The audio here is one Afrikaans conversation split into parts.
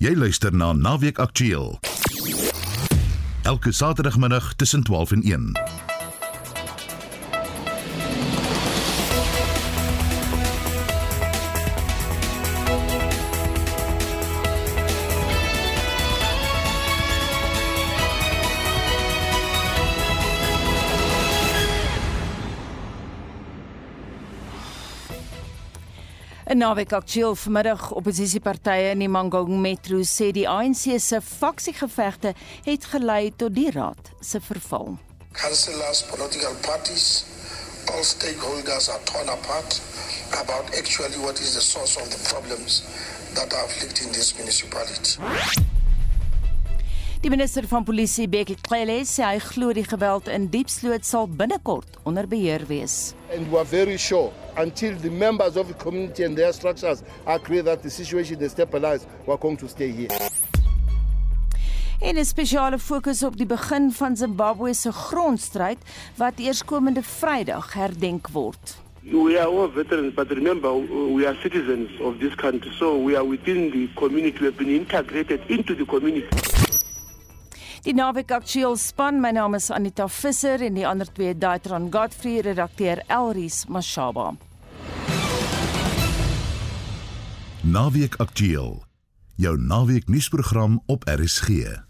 Jy luister na Naweek Aktueel. Elke Saterdagmiddag tussen 12 en 1. In naweek aktueel vanmiddag opposisiepartye in die Mangaung Metro sê die ANC se faksiegevegte het gelei tot die raad se verval. councillors, political parties, all stakeholders are torn apart about actually what is the source of the problems that are afflicting this municipality. Die minister van polisie Bekkie Cele sê hy glo die geweld in Diepsloot sal binnekort onder beheer wees. And we are very sure until the members of the community and their structures agree that the situation is stabilized, we are going to stay here. En 'n spesiale fokus op die begin van Zimbabwe se grondstryd wat eerskomende Vrydag herdenk word. We are all veterans, but remember, we are citizens of this country, so we are within the community. We have been integrated into the community. Die naweek aktueel span, my naam is Anita Visser en die ander twee Daitron Godfrey, redakteur Elries Mashaba. Naweek Aktueel. Jou naweek nuusprogram op RSG.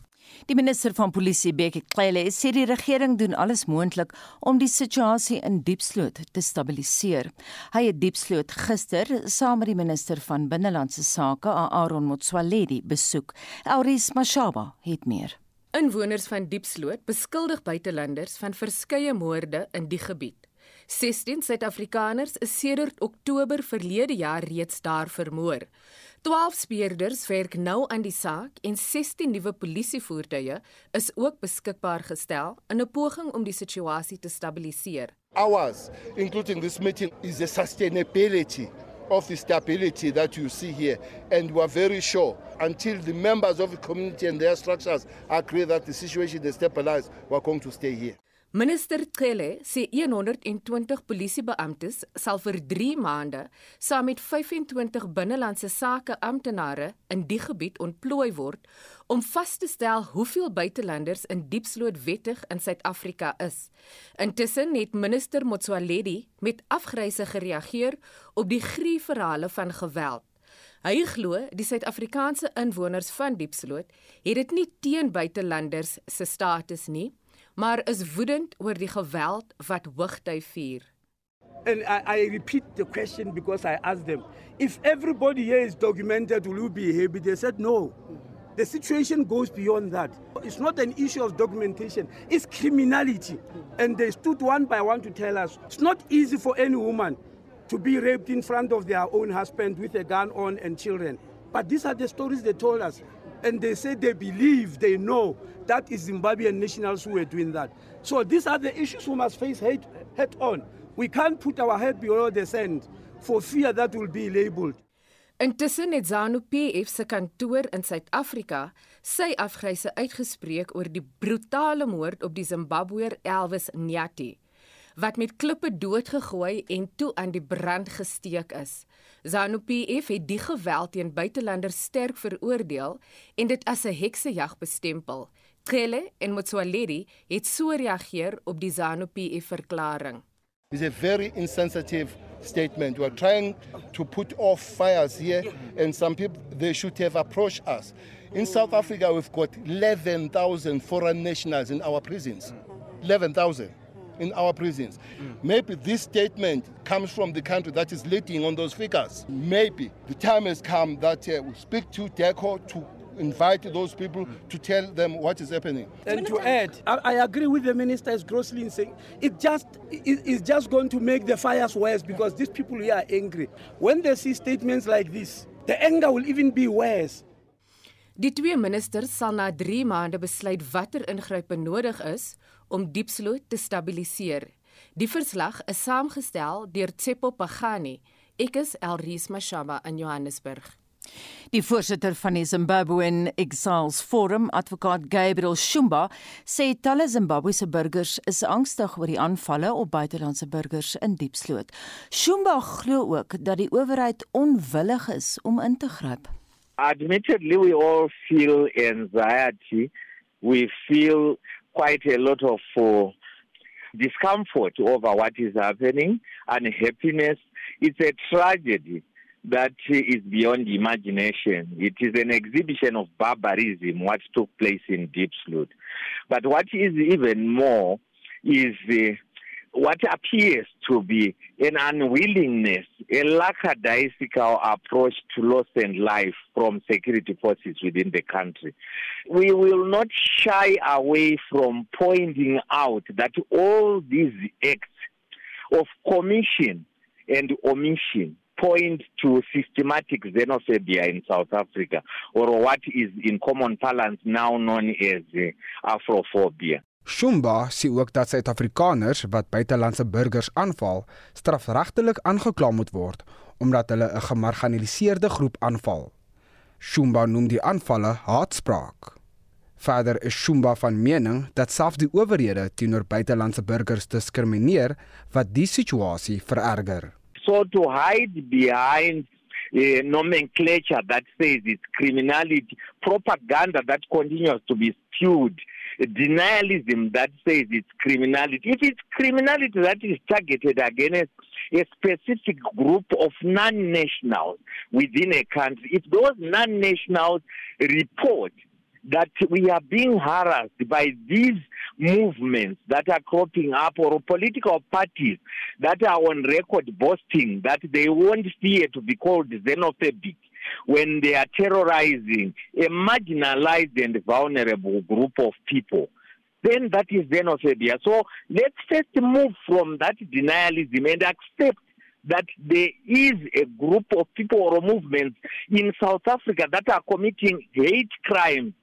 Die minister van polisie Bekkie Cele sê die regering doen alles moontlik om die situasie in Diepsloot te stabiliseer. Hy het Diepsloot gister saam met die minister van binnelandse sake Aaron Motsoaledi besoek. Elries Mashaba het meer. Inwoners van Diepsloot beskuldig buitelanders van verskeie moorde in die gebied. 16 Suid-Afrikaners is sedert Oktober verlede jaar reeds daar vermoor. 12 speurders werk nou aan die saak en 16 nuwe polisievoertuie is ook beskikbaar gestel in 'n poging om die situasie te stabiliseer. Ours, including this meeting, is the sustainability of the stability that you see here. And we are very sure until the members of the community and their structures agree that the situation is stabilized, we are going to stay here. Minister Cele sê 120 polisiebeamptes sal vir 3 maande saam met 25 binnelandse sake amptenare in die gebied ontplooi word om vas te stel hoeveel buitelanders in Diepsloot wettig in Suid-Afrika is. Intussen het minister Motsoaledi met afgryse gereageer op die gruwelverhale van geweld. Hy glo die Suid-Afrikaanse inwoners van Diepsloot het dit nie teen buitelanders se status nie, maar is woedend oor die geweld wat hoogtyd vier. And I, I repeat the question because I asked them, if everybody here is documented, will you be happy? They said no. The situation goes beyond that. It's not an issue of documentation, it's criminality. And they stood one by one to tell us it's not easy for any woman to be raped in front of their own husband with a gun on and children. But these are the stories they told us. And they say they believe, they know that is Zimbabwean nationals who are doing that. So these are the issues we must face head, head on. We can't put our head below the sand for fear that will be labeled. Intussen het ZANU-PF se kantoor in Suid-Afrika sy afgryse uitgespreek oor die brutale moord op die Zimbabweër Elvis Nyati wat met klippe doodgegooi en toe aan die brand gesteek is. ZANU-PF het die geweld teen buitelanders sterk veroordeel en dit as 'n heksejag bestempel. Cele en Motsoaledi het so reageer op die ZANU-PF verklaring. It's a very insensitive statement. We are trying to put off fires here, and some people they should have approached us. In South Africa, we've got 11,000 foreign nationals in our prisons. 11,000 in our prisons. Maybe this statement comes from the country that is leading on those figures. Maybe the time has come that uh, we speak to DECO to invite those people to tell them what is happening. And to add, I, I agree with the minister is grossly insane. It just it, it's just going to make the fires worse because these people here are angry. When they see statements like this, the anger will even be worse. Die twee ministers sal na 3 maande besluit watter ingrype nodig is om Diepsloot te stabiliseer. Die verslag is saamgestel deur Tsepo Pagani. Ek is Elrise Mashaba in Johannesburg. Die voorsitter van die Zimbabwean Exiles Forum, advokaat Gabriel Shumba, sê talle Zimbabwese burgers is angstig oor die aanvalle op buitelandse burgers in Diepsloot. Shumba glo ook dat die owerheid onwillig is om in te gryp. Admittedly, we all feel anxiety. We feel quite a lot of uh, discomfort over what is happening, unhappiness. It's a tragedy that is beyond imagination. It is an exhibition of barbarism, what took place in Deep Sloot. But what is even more is uh, what appears to be an unwillingness, a lackadaisical approach to loss and life from security forces within the country. We will not shy away from pointing out that all these acts of commission and omission point to systematic xenophobia in South Africa, or what is in common parlance now known as uh, Afrophobia. Shumba sê ook dat Suid-Afrikaners wat buitelandse burgers aanval, strafregtelik aangekla moet word omdat hulle 'n gemarginaliseerde groep aanval. Shumba noem die aanvalle haatspraak. Verder is Shumba van mening dat selfs die owerhede teenoor buitelandse burgers diskrimineer wat die situasie vererger. So to hide behind a nomenclature that says it's criminality, propaganda that continues to be spewed denialism that says it's criminality. If it's criminality that is targeted against a specific group of non nationals within a country, if those non nationals report that we are being harassed by these movements that are cropping up or political parties that are on record boasting that they won't fear to be called xenophobic when they are terrorizing a marginalized and vulnerable group of people. Then that is xenophobia. So let's first move from that denialism and accept that there is a group of people or movements in South Africa that are committing hate crimes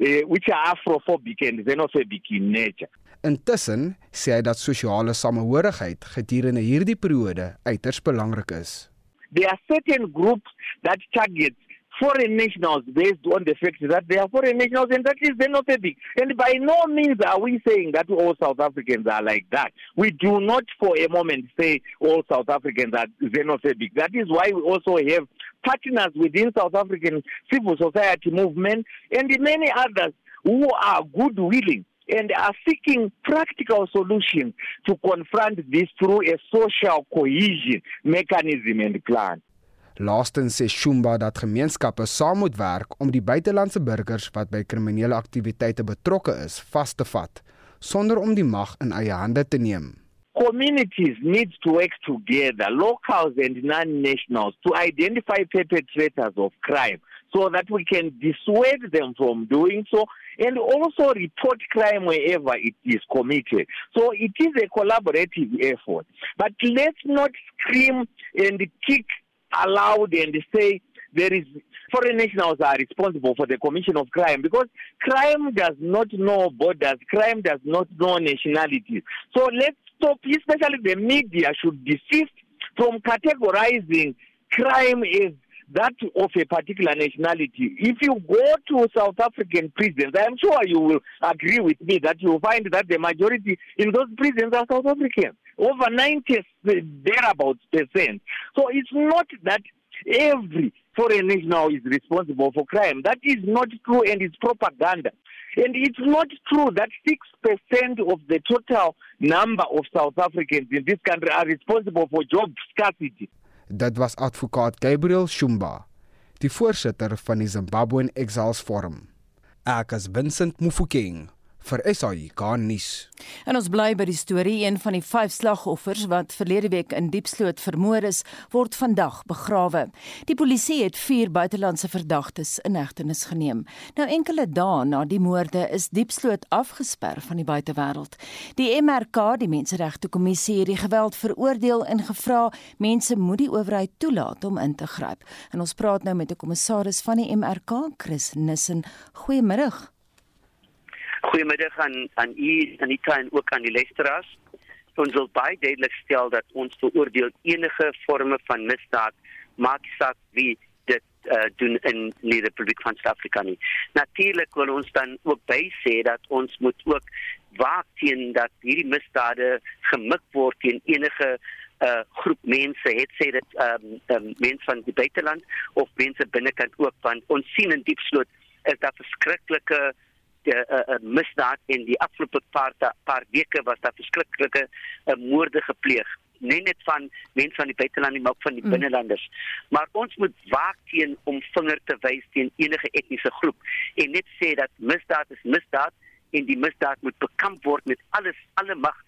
uh, which are afrophobic and xenophobic in nature. Intussen sê hy dat sosiale samehorigheid gedurende hierdie periode uiters belangrik is. There are certain groups that target foreign nationals based on the fact that they are foreign nationals and that is xenophobic. And by no means are we saying that all South Africans are like that. We do not for a moment say all South Africans are xenophobic. That is why we also have partners within South African civil society movement and many others who are good willing and are seeking practical solutions to confront this through a social cohesion mechanism and plan. Laastens sê Shumba dat gemeenskappe saam moet werk om die buitelandse burgers wat by kriminele aktiwiteite betrokke is vas te vat sonder om die mag in eie hande te neem. Communities need to work together, locals and non-nationals, to identify perpetrators of crime so that we can dissuade them from doing so and also report crime wherever it is committed. So it is a collaborative effort. But let's not scream and kick aloud and say there is foreign nationals are responsible for the commission of crime because crime does not know borders, crime does not know nationalities. So let's stop, especially the media should desist from categorizing crime as that of a particular nationality. If you go to South African prisons, I am sure you will agree with me that you will find that the majority in those prisons are South Africans, over 90 thereabouts percent. So it's not that every foreign national is responsible for crime. That is not true and it's propaganda. And it's not true that 6% of the total number of South Africans in this country are responsible for job scarcity. Dit was advokaat Gabriel Shumba, die voorsitter van die Zimbabwean Exiles Forum. Ek is Vincent Mufokeng vir SAIK nuus. En ons bly by die storie een van die vyf slagoffers wat verlede week in Diepsloot vermoor is, word vandag begrawe. Die polisie het vier buitelandse verdagtes in hegtenis geneem. Nou enkele dae na die moorde is Diepsloot afgesper van die buitewêreld. Die MRK, die Menseregte Kommissie, het die geweld veroordeel en gevra mense moet die owerheid toelaat om in te gryp. En ons praat nou met 'n kommissaris van die MRK, Chris Nissen. Goeiemôre. Goeiemiddag aan aan u en ook aan die luisteraars. Ons wil baie duidelik stel dat ons veroordeel enige vorme van misdaad maak saak wie dit uh, doen in die Republiek van Suid-Afrika nie. Natuurlik wil ons dan ook by sê dat ons moet ook waak teen dat hierdie misdade gemik word teen enige uh, groep mense het sê dit um, um, mense van die buiteland of mense binnekant ook want ons sien in diepsloot is daar verskriklike die uh, uh, misdaad in die afgelope paar paar weke was daar verskriklike uh, moorde gepleeg nie net van mense van die buiteland nie maar ook van die mm. binnelanders maar ons moet waak teen om vinger te wys teen enige etniese groep en net sê dat misdaad is misdaad en die misdaad moet bekamp word met alles alle mag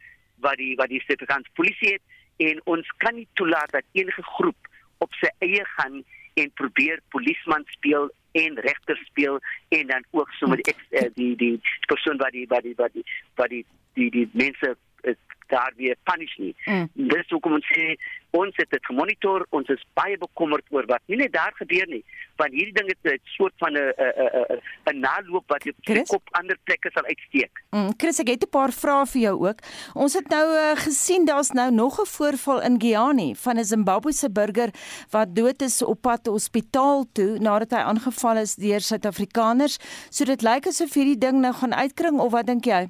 wat die wat die Suid-Afrikaanse polisie het en ons kan nie toelaat dat enige groep op sy eie gaan en probeer polisman speel en regter speel en dan ook sommer die, eh, die die persoon wat die wat die wat die wat die die, die mense daar weer punish nie. Mm. Dis hoekom ons sê ons het dit gemonitor, ons is baie bekommerd oor wat nie net daar gebeur nie, want hierdie ding het 'n soort van 'n 'n 'n naloop wat op ander plekke sal uitsteek. Mm, Chris, ek het 'n paar vrae vir jou ook. Ons het nou uh, gesien daar's nou nog 'n voorval in Giani van 'n Zimbabwese burger wat dood is op pad hospitaal toe nadat hy aangeval is deur Suid-Afrikaners. So dit lyk asof hierdie ding nou gaan uitkring of wat dink jy?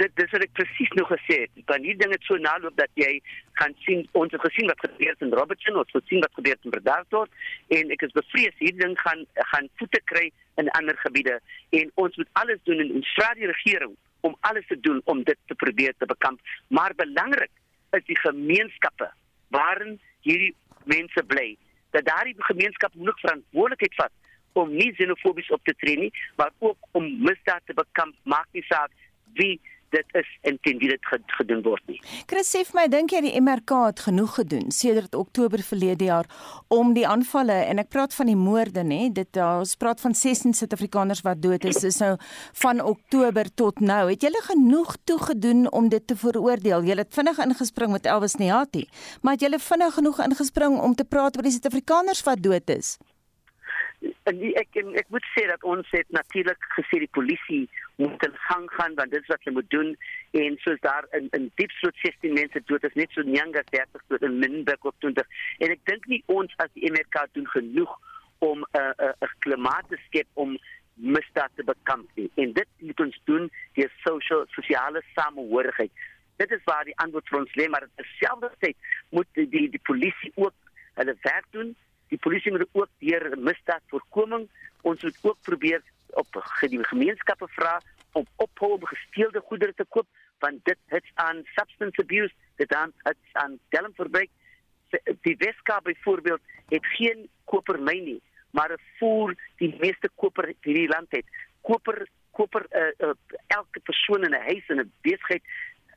Dit dis wat ek presies nog gesê het. Dan hier dinge so naloop dat jy gaan sien ons het gesien wat gebeur het in Robertson, ons het gesien wat gebeur het in Bredasdorp en ek is bevrees hierdie ding gaan gaan voete kry in ander gebiede en ons moet alles doen en ons vra die regering om alles te doen om dit te probeer te bekamp. Maar belangrik is die gemeenskappe waarin hierdie mense bly. Dat daardie gemeenskap moet verantwoordelikheid vat om nie xenofobies op te tree nie, maar ook om misdaad te bekamp, maak nie saak wie dit is en teen wie dit gedoen word nie. Chris sê vir my, dink jy die MRK het genoeg gedoen sedert Oktober verlede jaar om die aanvalle en ek praat van die moorde nê, dit ons praat van 16 Suid-Afrikaners wat dood is, is nou van Oktober tot nou. Het julle genoeg toegedoen om dit te veroordeel? Julle het vinnig ingespring met Elvis Niati, maar het julle vinnig genoeg ingespring om te praat oor die Suid-Afrikaners wat dood is? En ek en ek moet sê dat ons het natuurlik gesê die polisie moet in gang gaan want dit is wat hulle moet doen. En soos daar in in diepsloot 16 mense dood is net so Nyanga 30 dood in Minberg op 20 en ek dink nie ons as die MRK doen genoeg om 'n uh, 'n uh, 'n klimaat te skep om misdaad te bekamp nie. en dit moet ons doen deur sosiale sosiale samehorigheid dit is waar die antwoord vir ons lê maar terselfdertyd moet die die, die polisie ook hulle werk doen Die polisie moet ook deur misdaadvoorkoming ons moet ook probeer op die gemeenskappe vra om ophou gesteelde goedere te koop want dit het aan substance abuse dit aan het aan dwelmverbruik die Weskaap byvoorbeeld het geen kopermyn nie maar voer die meeste koper hierdie land het koper koper uh, uh, elke persoon in 'n huis en 'n besigheid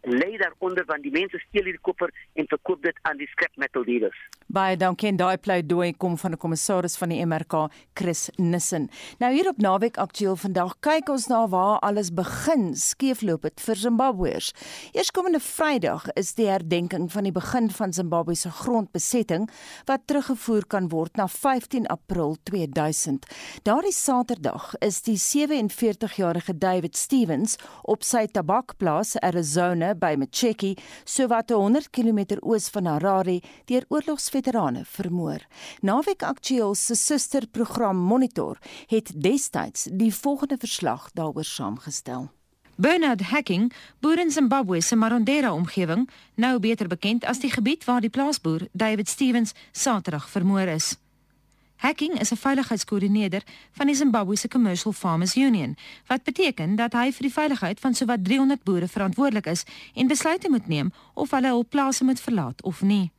lê daaronder want die mense steel hierdie koper en verkoop dit aan die scrap metal dealers. Baie dankie en daai pleidooi kom van 'n kommissaris van die MRK, Chris Nissen. Nou hier op Naweek Aktueel vandag kyk ons na waar alles begin skeefloop het vir Zimbabweërs. Eerskomende Vrydag is die herdenking van die begin van Zimbabwe se grondbesetting wat teruggevoer kan word na 15 April 2000. Daardie Saterdag is die 47-jarige David Stevens op sy tabakplaas Arizona by Macheki, sowat 100 km oos van Harare, deur oorlogsveterane vermoor. Naweek Aktueel se susterprogram Monitor het destyds die volgende verslag daaroor saamgestel. Bernard Hacking, boer in Zimbabwe se Marondera omgewing, nou beter bekend as die gebied waar die plaasboer David Stevens Saterdag vermoor is. Hacking is 'n veiligheidskoördineerder van die Zimbabweese Commercial Farmers Union, wat beteken dat hy vir die veiligheid van sowat 300 boere verantwoordelik is en besluite moet neem of hulle hul plase moet verlaat of nie.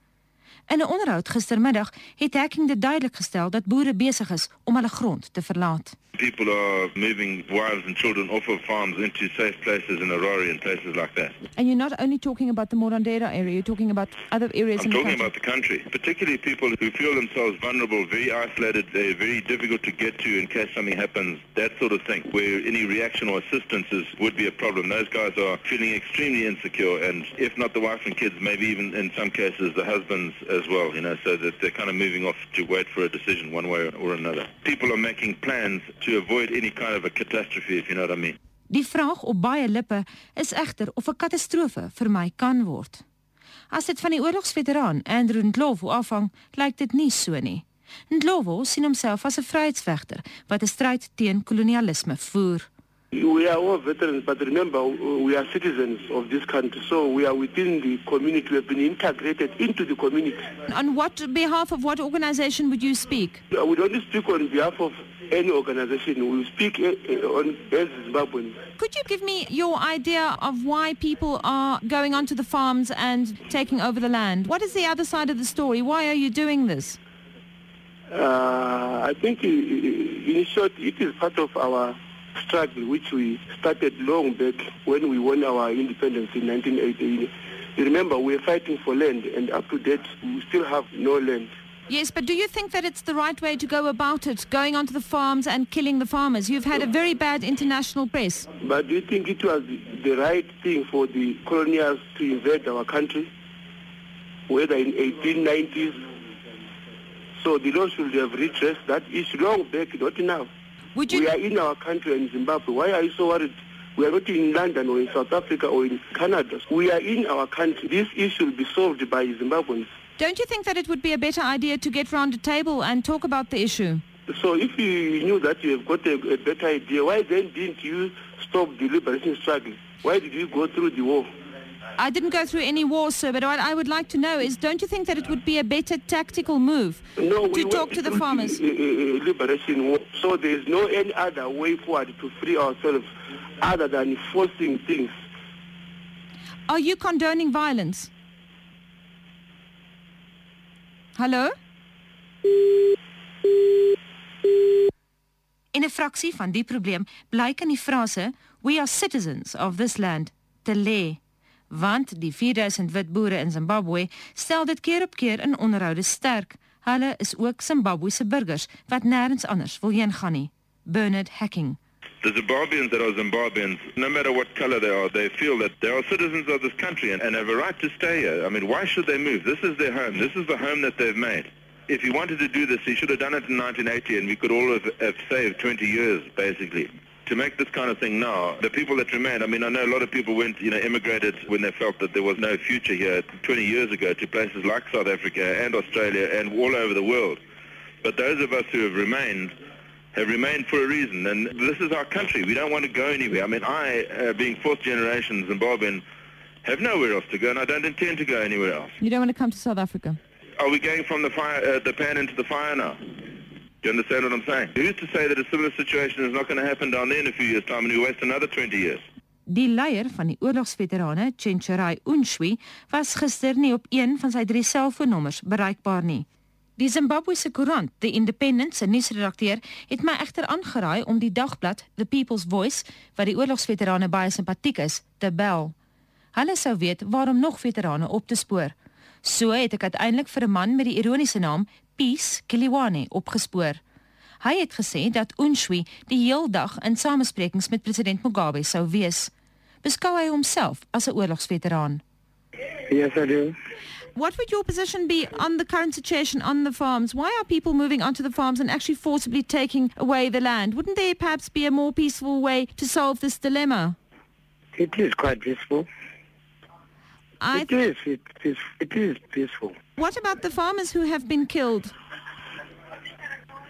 In 'n onderhoud gistermiddag het Hacking dit duidelik gestel dat boere besig is om hulle grond te verlaat. People are moving wives and children off of farms into safe places in Aurora and places like that. And you're not only talking about the Morandera area, you're talking about other areas I'm in the talking about the country, particularly people who feel themselves vulnerable, very isolated, they're very difficult to get to in case something happens, that sort of thing, where any reaction or assistance is, would be a problem. Those guys are feeling extremely insecure, and if not the wife and kids, maybe even in some cases the husbands as well, you know, so that they're kind of moving off to wait for a decision one way or another. People are making plans to avoid any kind of a catastrophe, if you know what I mean. Die vraag op baie lippe is egter of 'n katastrofe vermy kan word. As dit van die oorlogsveteraan Andrew Ndlovu afhang, lyk dit nie so nie. Ndlovu sien homself as 'n vryheidsvegter wat 'n stryd teen kolonialisme voer. We are all veterans, but remember, we are citizens of this country, so we are within the community. We have been integrated into the community. On what behalf of what organization would you speak? Uh, We don't speak on behalf of any organization. We speak uh, uh, on as Zimbabweans. Could you give me your idea of why people are going onto the farms and taking over the land? What is the other side of the story? Why are you doing this? Uh, I think, in short, it is part of our struggle, which we started long back when we won our independence in 1980. You remember, we were fighting for land, and up to date, we still have no land. Yes, but do you think that it's the right way to go about it, going onto the farms and killing the farmers? You've had a very bad international press. But do you think it was the right thing for the colonials to invade our country, whether in 1890s? So the law should have redressed that issue long back, not now. Would you? We are in our country in Zimbabwe. Why are you so worried? We are not in London or in South Africa or in Canada. We are in our country. This issue will be solved by Zimbabweans. Don't you think that it would be a better idea to get round a table and talk about the issue? So if you knew that you have got a, a better idea, why then didn't you stop the liberation struggle? Why did you go through the war? I didn't go through any war, sir, but what I would like to know is don't you think that it would be a better tactical move No, to we talk to the farmers? uh, uh, liberation war. So there is no any other way forward to free ourselves other than forcing things. Are you condoning violence? Hallo? In 'n fraksie van die probleem blyk in die frase we are citizens of this land te lê want die 4000 wit boere in Zimbabwe stel dit keer op keer in onderhoude sterk. Hulle is ook Zimbabwese burgers wat nêrens anders wil heen gaan nie. Bernard Hacking. The Zimbabweans that are Zimbabweans, no matter what color they are, they feel that they are citizens of this country and, and have a right to stay here. I mean, why should they move? This is their home. This is the home that they've made. If he wanted to do this, he should have done it in 1980 and we could all have, have saved 20 years, basically. To make this kind of thing now, the people that remain, I mean, I know a lot of people went, you know, immigrated when they felt that there was no future here 20 years ago to places like South Africa and Australia and all over the world. But those of us who have remained have remained for a reason, and this is our country. We don't want to go anywhere. I mean, I, uh, being fourth generation Zimbabwean, have nowhere else to go, and I don't intend to go anywhere else. You don't want to come to South Africa. Are we going from the fire, uh, the pan into the fire now? Do you understand what I'm saying? Who's to say that a similar situation is not going to happen down there in a few years' time, and we waste another 20 years? Die leier van die oorlogsveterane, Chencherai Unshwi, was gister nie op een van sy drie selfoonnommers bereikbaar nie. Die Zimbabwese koerant, The Independent se nuusredakteur, het my egter aangeraai om die dagblad The People's Voice, wat die oorlogsveterane baie simpatiek is, te bel. Hulle sou weet waarom nog veterane op te spoor. So het ek uiteindelik vir 'n man met die ironiese naam Peace Kiliwane opgespoor. Hy het gesê dat Unshwi die heel dag in samesprekings met president Mugabe sou wees. Beskou hy homself as 'n oorlogsveteraan? Yes, I do. What would your position be on the current situation on the farms? Why are people moving onto the farms and actually forcibly taking away the land? Wouldn't there perhaps be a more peaceful way to solve this dilemma? It is quite peaceful. I It is. It is. It is peaceful. What about the farmers who have been killed?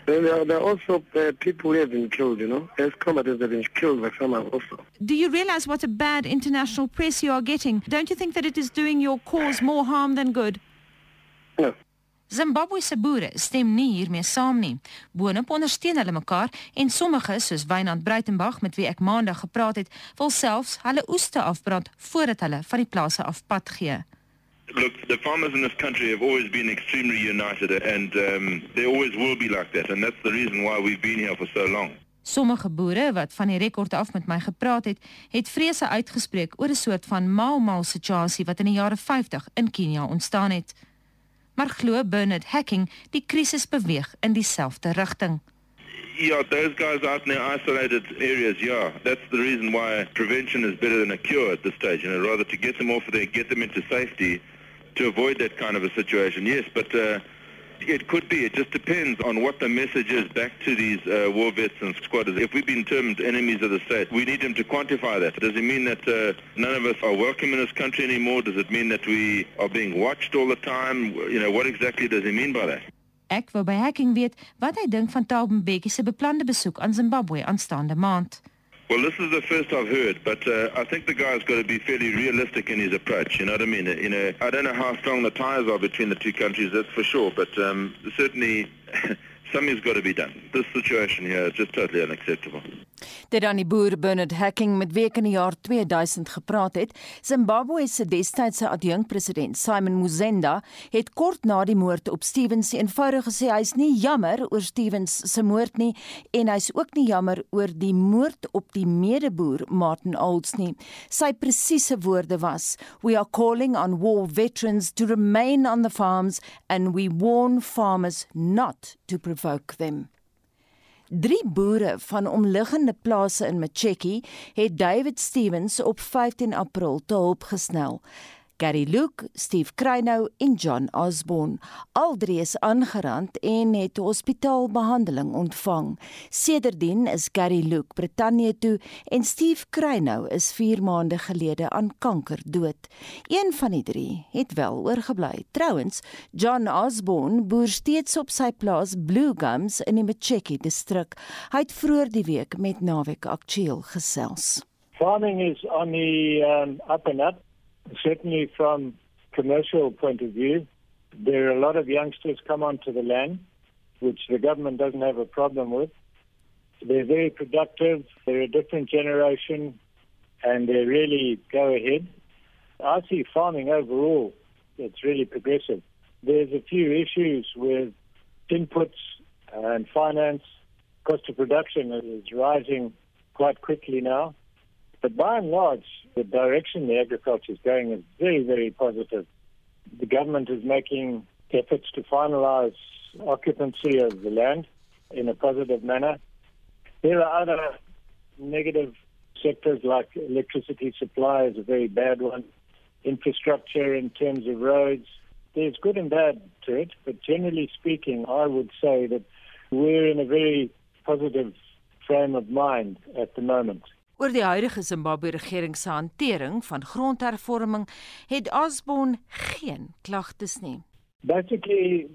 There are, there are also uh, people who have been killed. You know, as combatants have been killed by some also. Do you realize what a bad international press you are getting? Don't you think that it is doing your cause more harm than good? No. Zimbabwe se boere stem nie hiermee saam nie. Boonop ondersteun hulle mekaar en sommige, soos Wynand Breitenberg met wie ek maandag gepraat het, wil selfs hulle oeste afbrand voordat hulle van die plase af pad gee. Look, the farmers in this country have always been extremely united, and um, they always will be like that, and that's the reason why we've been here for so long. Sommige boere wat van die rekord af met my gepraat het, het vrese uitgespreek oor 'n soort van mal-mal situasie wat in die jare 50 in Kenia ontstaan het. Maar glo Bernard Hacking, die krisis beweeg in dieselfde rigting. Yeah, those guys out in their isolated areas, yeah. That's the reason why prevention is better than a cure at this stage. You know, rather to get them off there, get them into safety to avoid that kind of a situation. Yes, but uh, it could be. It just depends on what the message is back to these uh, war vets and squatters. If we've been termed enemies of the state, we need them to quantify that. Does it mean that uh, none of us are welcome in this country anymore? Does it mean that we are being watched all the time? You know, what exactly does he mean by that? Ek wou by Hacking weet wat hy dink van Thabo Mbeki se beplande besoek aan Zimbabwe aanstaande maand. Well, this is the first I've heard, but uh, I think the guy's got to be fairly realistic in his approach. You know what I mean? You know, I don't know how strong the ties are between the two countries, that's for sure, but um, certainly something's got to be done. This situation here is just totally unacceptable. Dit aan die boer Bernard Hacking met wie ek in die jaar 2000 gepraat het. Zimbabwe se destydse adjunkpresident Simon Muzenda het kort na die moord op Stevens eenvoudig gesê hy's nie jammer oor Stevens se moord nie en hy's ook nie jammer oor die moord op die medeboer Martin Olds nie. Sy presiese woorde was: "We are calling on war veterans to remain on the farms and we warn farmers not to provoke them." Drie boere van omliggende plase in Macheki het David Stevens op 15 April te hulp gesnel. Gary Luke, Steve Kreinou en John Osborne. Al drie is aangerand en het hospitaalbehandeling ontvang. Sedertdien is Gary Luke Brittanje toe en Steve Kreinou is 4 maande gelede aan kanker dood. Een van die drie het wel oorgebly. Trouwens, John Osborne boer steeds op sy plaas Blue Gums in die Macheki distrik. Hy het vroeër die week met Naweek Aktueel gesels. Farming is on the um, up and up. Certainly from commercial point of view, there are a lot of youngsters come onto the land, which the government doesn't have a problem with. They're very productive. They're a different generation, and they really go ahead. I see farming overall, it's really progressive. There's a few issues with inputs and finance. Cost of production is rising quite quickly now. But by and large, the direction the agriculture is going is very, very positive. The government is making efforts to finalize occupancy of the land in a positive manner. There are other negative sectors like electricity supply is a very bad one. Infrastructure in terms of roads, there's good and bad to it, but generally speaking, I would say that we're in a very positive frame of mind at the moment. Oor die huidige Zimbabwe regering se hantering van grondhervorming het Osborne geen klagtes nie. Basically,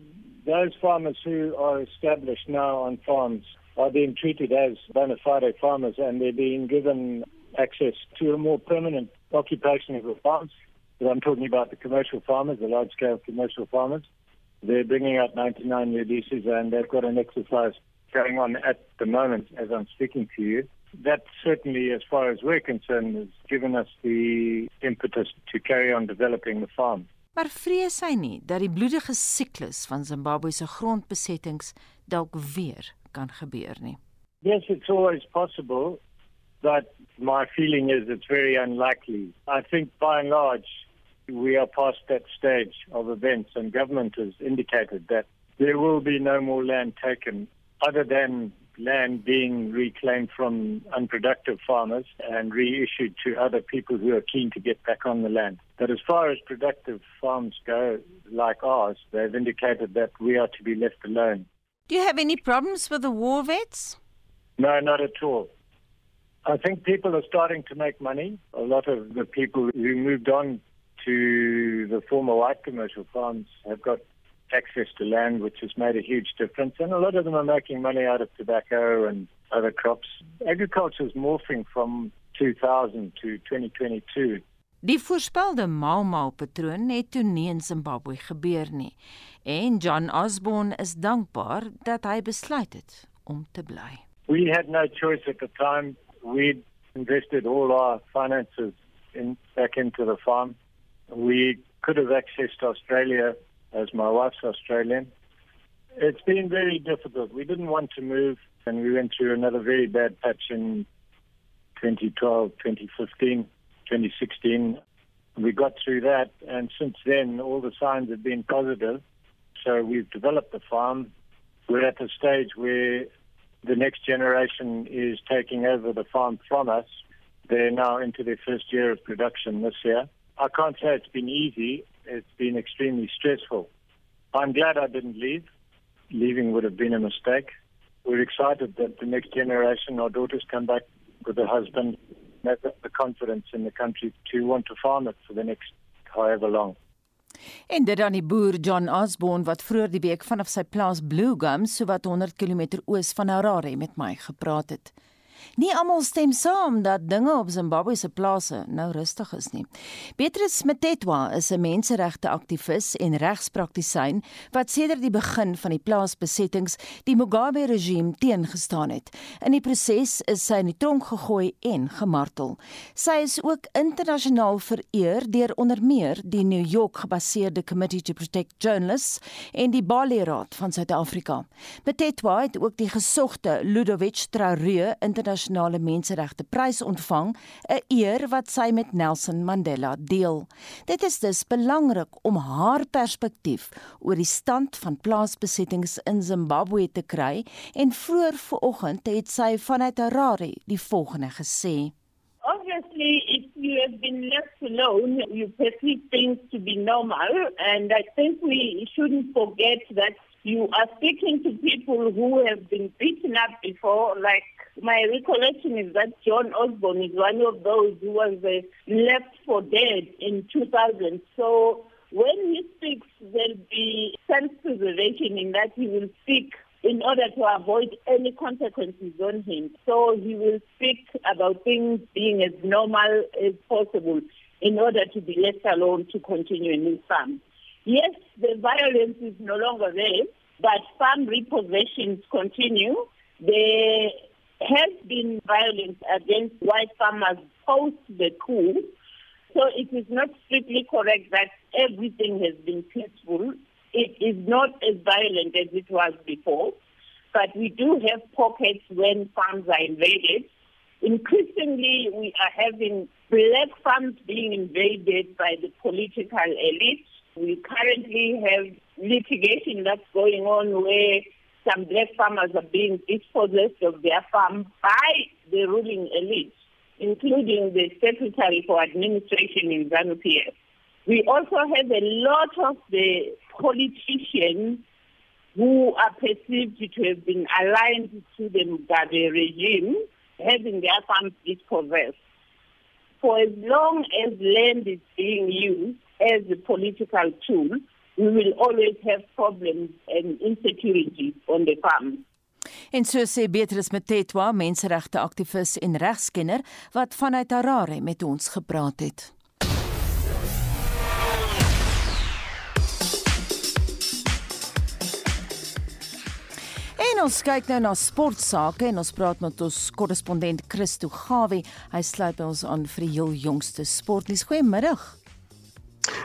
those farmers who are established now on farms are being treated as bona fide farmers and they're being given access to a more permanent occupation of the farms. But I'm talking about the commercial farmers, the large scale commercial farmers. They're bringing out 99 new leases and they've got an exercise going on at the moment as I'm speaking to you. That certainly, as far as we're concerned, has given us the impetus to carry on developing the farm. Maar vrees hy nie dat die bloedige siklus van Zimbabwe se grondbesettings dalk weer kan gebeur nie. Yes, it's always possible, but my feeling is it's very unlikely. I think by and large we are past that stage of events and government has indicated that there will be no more land taken other than land being reclaimed from unproductive farmers and reissued to other people who are keen to get back on the land. But as far as productive farms go, like ours, they've indicated that we are to be left alone. Do you have any problems with the war vets? No, not at all. I think people are starting to make money. A lot of the people who moved on to the former white commercial farms have got access to land, which has made a huge difference. And a lot of them are making money out of tobacco and other crops. Agriculture is morphing from 2000 to 2022. Die voorspelde Mau patroon het toe nie in Zimbabwe gebeur nie. En John Osborne is dankbaar dat hy besluit het om te bly. We had no choice at the time. We invested all our finances in back into the farm. We could have accessed Australia as my wife's Australian. It's been very difficult. We didn't want to move, and we went through another very bad patch in 2012, 2015, 2016. We got through that, and since then, all the signs have been positive. So we've developed the farm. We're at the stage where the next generation is taking over the farm from us. They're now into their first year of production this year. I can't say it's been easy it's been extremely stressful. I'm glad I didn't leave. Leaving would have been a mistake. We're excited that the next generation, our daughters, come back with a husband, have the confidence in the country to want to farm it for the next however long. En dit dan die boer John Osborne wat vroeër die week vanaf sy plaas Blue Gums so wat 100 km oos van Harare met my gepraat het. Nie almal stem saam dat dinge op Zimbabwe se plase nou rustig is nie. Beatrice Mtetwa is 'n menseregte aktivis en regspraktisyn wat sedert die begin van die plaasbesettings die Mugabe-regime teengestaan het. In die proses is sy in die tronk gegooi en gemartel. Sy is ook internasionaal vereer deur onder meer die New York gebaseerde Committee to Protect Journalists en die Bali Raad van Suid-Afrika. Mtetwa het ook die gesogte Ludovic Traoré internasionale menseregte prys ontvang, 'n eer wat sy met Nelson Mandela deel. Dit is dus belangrik om haar perspektief oor die stand van plaasbesettings in Zimbabwe te kry en vroeër vanoggend het sy vanuit Harare die volgende gesê. Obviously, if you have been left alone, you perceive things to be normal. And I think we shouldn't forget that you are speaking to people who have been beaten up before. Like, my recollection is that John Osborne is one of those who was uh, left for dead in 2000. So when he speaks, there'll be self preservation in that he will speak in order to avoid any consequences on him. So he will speak about things being as normal as possible in order to be left alone to continue in his farm. Yes, the violence is no longer there, but farm repossessions continue. There has been violence against white farmers post the coup. So it is not strictly correct that everything has been peaceful it is not as violent as it was before, but we do have pockets when farms are invaded. Increasingly, we are having black farms being invaded by the political elite. We currently have litigation that's going on where some black farmers are being dispossessed of their farm by the ruling elite, including the Secretary for Administration in ZANU-PF. We also have a lot of the politicians who are perceived to have been aligned to the Mugabe regime having their farms dispossessed. For as long as land is being used as a political tool, we will always have problems and insecurity on the farms. En so sê Beatrice Mtetwa, menseregte aktivis en regskenner wat vanuit Harare met ons gepraat het. En ons kyk nou na sportsake en ons praat met ons korrespondent Christo Gawie. Hy sluit by ons aan vir die heel jongste sportnuus. Goeiemiddag.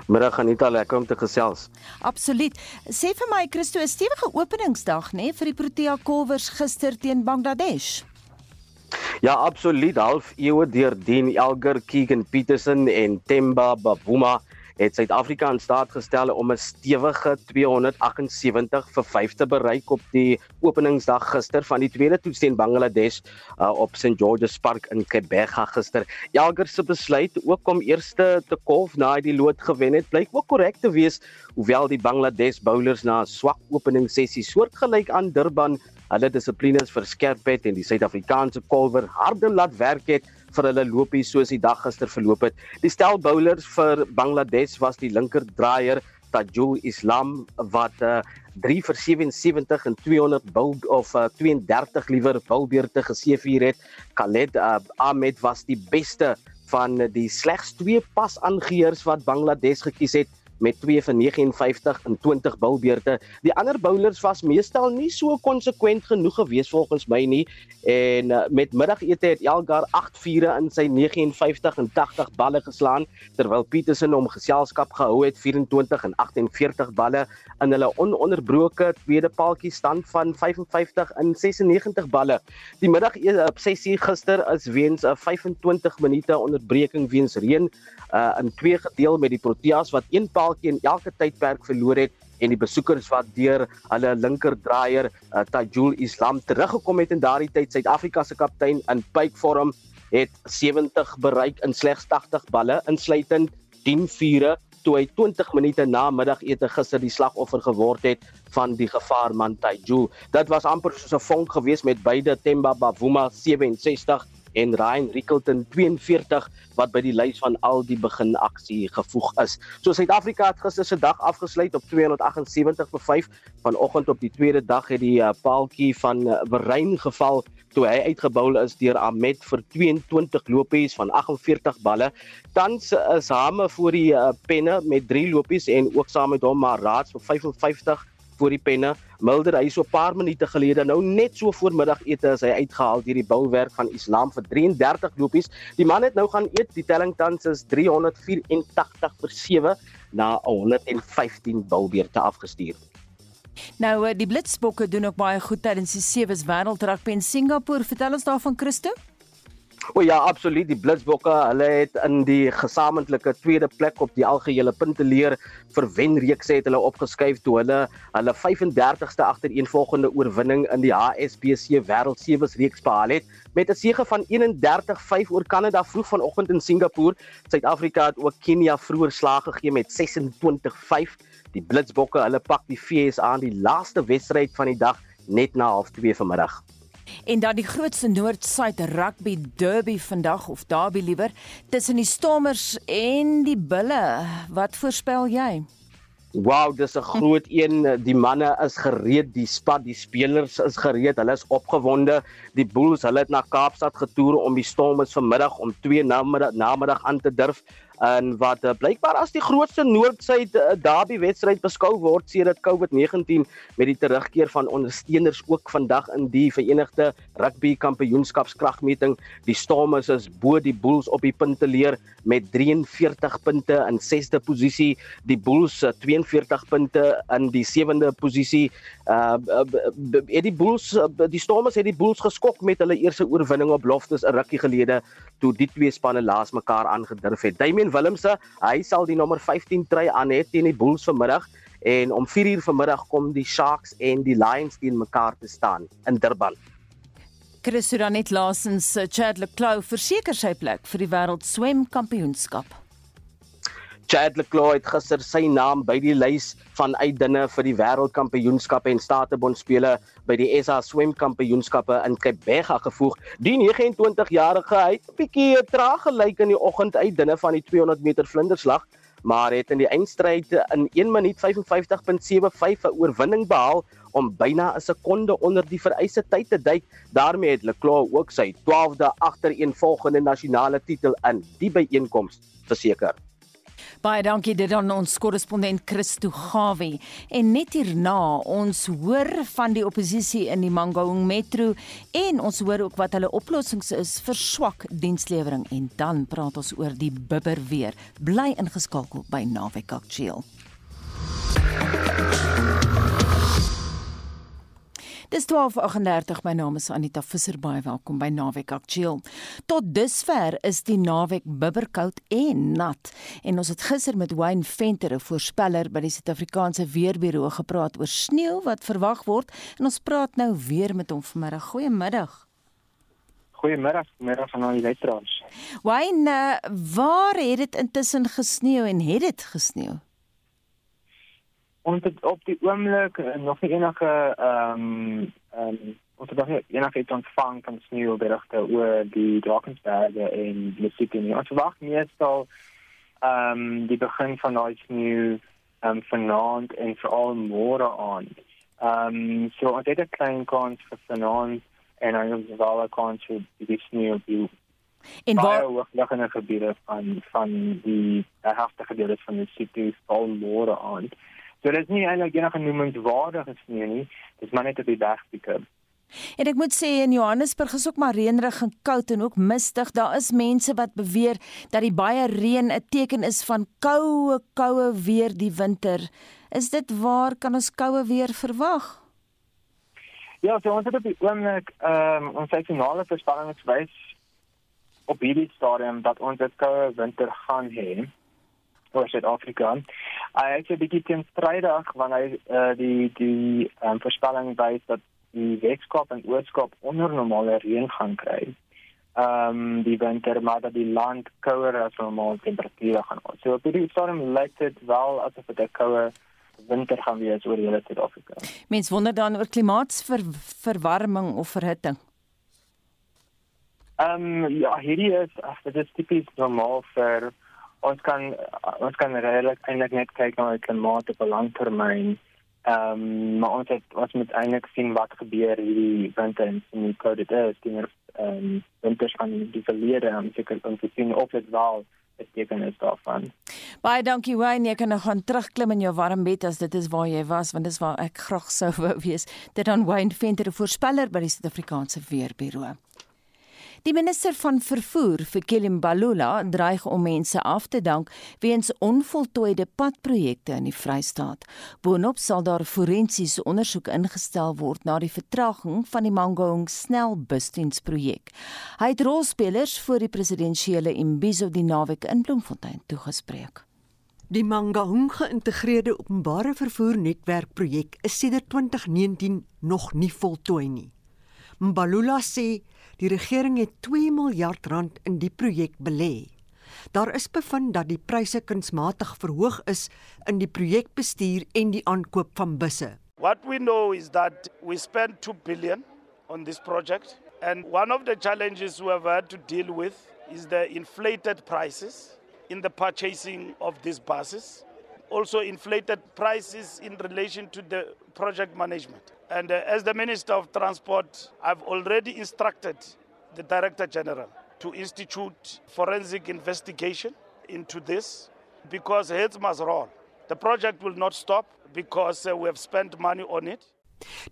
Middag Anita, lekker om te gesels. Absoluut. Sê vir my Christo, 'n stewige openingsdag nê nee, vir die Protea Kolwers gister teen Bangladesh. Ja, absoluut. Half eeue deur Dean Elgar, Keegan Petersen en Temba Bavuma het Suid-Afrika in staat gestel om 'n stewige 278 vir 5 te bereik op die openingsdag gister van die tweede toets teen Bangladesh uh, op St George's Park in Kebega gister. Jager se besluit ook om eerste te kolf na hy die lood gewen het, blyk ook korrek te wees, hoewel die Bangladesh bowlers na 'n swak openingssessie soortgelyk aan Durban hulle dissiplines verskerp het en die Suid-Afrikaanse kolwer harde laat werk het vir hulle lopies soos die dag gister verloop het. Die stel bowlers vir Bangladesh was die linker draaier Tajul Islam wat uh, 3 vir 77 en 200 bul of uh, 32 liewer bulbeurte geseëvier het. Khaled uh, Ahmed was die beste van die slegs twee pas aangeheers wat Bangladesh gekies het met 2 vir 59 en 20 bilbeurte. Die ander bowlers was meestal nie so konsekwent genoeg gewees volgens my nie en uh, met middagete het Elgar 8 vure in sy 59 en 80 balle geslaan terwyl Petersen hom geselskap gehou het 24 en 48 balle in hulle ononderbroke tweede paaltjie stand van 55 en 96 balle. Die middag op eh, 6:00 gister is weens 'n 25 minute onderbreking weens reën uh, in twee gedeel met die Proteas wat een paaltjie in elke tydperk verloor het en die besoekers wat deur hulle linker draaier uh, Tajul Islam teruggekom het in daardie tyd Suid-Afrika se kaptein in pypvorm het 70 bereik in slegs 80 balle insluitend 10 vure toe hy 20 minute na middagete gister die slagoffer geword het van die gevaarman Tajul. Dit was amper soos 'n vonk geweest met beide Temba Bavuma 67 en Ryan Rickelton 42 wat by die lys van al die begin aksie gevoeg is. So Suid-Afrika het gister se dag afgesluit op 278 vir 5. Vanoggend op die tweede dag het die uh, paaltjie van uh, Verrein geval toe hy uitgebou is deur Ahmed vir 22 lopies van 48 balle. Tans is Hame voor die uh, penne met 3 lopies en ook saam met hom maar Raads vir 55 voor die penne. Mulder hy so 'n paar minute gelede nou net so voormiddagete as hy uitgehaal deur die bouwerk van Islam vir 33 lopies. Die man het nou gaan eet. Die telling tans is 384 vir 7 na 115 boubeurte afgestuur. Nou eh, die Blitsbokke doen ook baie goed tydens die sewees wêreldrugby in Singapore. Vertel ons daarvan Christo. O ja, absoluut. Die Blitsbokke, hulle het in die gesamentlike tweede plek op die algehele punteleer vir wenreeks het hulle opgeskuif toe hulle hulle 35ste agtereenvolgende oorwinning in die HSBC Wêreldsewees reeks behaal het met 'n sege van 31-5 oor Kanada vroeg vanoggend in Singapore. Suid-Afrika het ook Kenia vroeër slag gegee met 26-5. Die Blitsbokke, hulle pak die FSA aan die laaste wedstryd van die dag net na 0:30 vanmiddag. En dan die grootste Noord-Suid rugby derby vandag of derby liewer tussen die Stormers en die Bulle. Wat voorspel jy? Wow, dis 'n groot een. Die manne is gereed, die span, die spelers is gereed. Hulle is opgewonde. Die Bulls, hulle het na Kaapstad getoer om die Stormers vanmiddag om 2 namiddag namiddag aan te durf en wat uh, blykbaar as die grootste Noord-Suid uh, derby wedstryd beskou word sedert COVID-19 met die terugkeer van ondersteuners ook vandag in die Verenigde Rugby Kampioenskapskragmeting. Die Stormers is bo die Bulls op die punte leer met 43 punte in 6de posisie, die Bulls uh, 42 punte in die 7de posisie. Uh, het die Bulls die Stormers het die Bulls geskok met hulle eerste oorwinning op Loftus 'n rukkie gelede toe die twee spanne laas mekaar aangedurf het. Damien Willemse, hy sal die nommer 15 try aan het teen die Bulls vanmiddag en om 4uur vanmiddag kom die Sharks en die Lions teen mekaar te staan in Durban. Chris Suranet laasens eh, Chad Leclerc verseker sy plek vir die wêreld swem kampioenskap. Chad Leclerc het gister sy naam by die lys van uitdinne vir die wêreldkampioenskappe en statebondspele by die SA swemkampioenskappe in Quebec gevoeg. Die 29-jarige het 'n bietjie traag gelyk in die oggend uitdinne van die 200 meter vlinderslag, maar het in die eindstryd in 1 minuut 55.75 'n oorwinning behaal om byna 'n sekonde onder die vereiste tyd te duik. daarmee het Leclerc ook sy 12de agtereenvolgende nasionale titel in die byeenkoms verseker. Baie dankie dit aan ons korrespondent Christo Gawie. En net hierna ons hoor van die oppositie in die Mangaung Metro en ons hoor ook wat hulle oplossings is vir swak dienslewering en dan praat ons oor die bibber weer. Bly ingeskakel by Naweek Aktueel. Dis 12:38. My naam is Anita Visser. Baie welkom by Naweek Aktueel. Tot dusver is die naweek bibberkoud en nat. En ons het gister met Wayne Venter, 'n voorspeller by die Suid-Afrikaanse Weerbureau gepraat oor sneeu wat verwag word en ons praat nou weer met hom vanmiddag. Goeiemiddag. Goeiemiddag, middag aan al die luisteraars. Wayne, waar het dit intussen gesneeu en het dit gesneeu? Ons het op die oomblik eh, nog nie enige ehm um, ehm um, ons het nog nie enige iets ontvang van sneeuberigte oor die Drakensberge en Lesotho. Ons verwag meestal ehm um, die begin van daai sneeu ehm um, vanaand en veral môre aan. Ehm um, so ons het 'n klein kans vir vanaand en dan is wel 'n kans vir die sneeu die En waar hoogliggende gebiede van van die heftige dele van die Lesotho val môre aan. So dit is nie eintlik enige noemenswaardige sneeu nie. Dit is maar net op die bergpieke. En ek moet sê in Johannesburg is ook maar reënerig en koud en ook mistig. Daar is mense wat beweer dat die baie reën 'n teken is van koue, koue weer die winter. Is dit waar kan ons koue weer verwag? Ja, so ons het op die oomblik ehm um, ons seisonale voorspellings wys op hierdie stadium dat ons dit koue winter gaan hê oor Suid-Afrika. Hy het 'n bietjie teenstrydig wanneer hy uh, die die um, voorspelling wys dat die Weskaap en Oos-Kaap onder normale reën gaan kry. Ehm um, die winter maar dat die land kouer as normaal temperature gaan word. So op hierdie stadium lyk dit wel asof dit 'n koue winter gaan wees oor hele Suid-Afrika. Mens wonder dan oor klimaatsverwarming of verhitting. Ehm um, ja, hierdie is ag dit is tipies normaal vir ons kan ons kan redelik eintlik net kyk na die klimaat op 'n langtermyn. Ehm um, maar ons het ons moet eintlik sien wat gebeur hierdie winter en hoe koud dit is teenoor ehm um, winters van die verlede om seker om te sien of dit wel betekenis daarvan. Baie dankie Wayne, jy kan nou gaan terugklim in jou warm bed as dit is waar jy was want dis waar ek graag sou wou wees. Dit aan Wayne Venter, 'n voorspeller by die Suid-Afrikaanse Weerbureau. Die minister van vervoer, Fikile Mbalula, dreig om mense af te dank weens onvoltooide padprojekte in die Vrystaat. Boonop sal daar forensiese ondersoek ingestel word na die vertraging van die Mangaung snelbusdiensprojek. Hy het rolspelers vir die presidensiële Imbizo die naweek in Bloemfontein toegespreek. Die Mangaung geïntegreerde openbare vervoer netwerkprojek is sedert 2019 nog nie voltooi nie. Mbalula sê Die regering het 2 miljard rand in die projek belê. Daar is bevind dat die pryse kunsmatig verhoog is in die projekbestuur en die aankoop van busse. What we know is that we spent 2 billion on this project and one of the challenges we have had to deal with is the inflated prices in the purchasing of these buses. Also inflated prices in relation to the project management. And uh, as the Minister of Transport, I've already instructed the Director General to institute forensic investigation into this because heads must roll. The project will not stop because uh, we have spent money on it.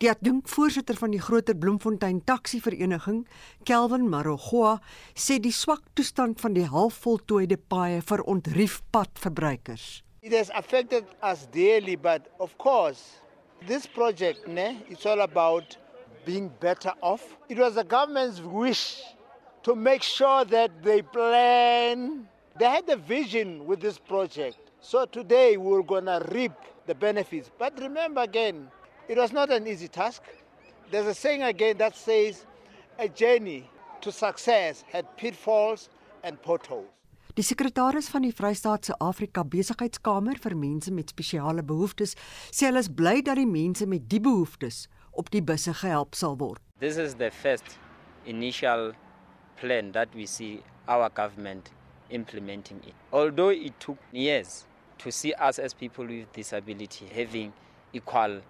Die adjunkvoorsitter van die Groter Bloemfontein Taxi Vereniging, Kelvin Marogoa, sê die swak toestand van die halfvoltooide paaie verontrief padverbruikers. It has affected us daily but of course This project, ne, it's all about being better off. It was the government's wish to make sure that they plan. They had a vision with this project. So today we're going to reap the benefits. But remember again, it was not an easy task. There's a saying again that says a journey to success had pitfalls and potholes. Die sekretaris van die Vrystaatse Afrika Besigheidskamer vir mense met spesiale behoeftes sê hulle is bly dat die mense met die behoeftes op die busse gehelp sal word. This is the first initial plan that we see our government implementing it. Although it took years to see us as people with disability having equal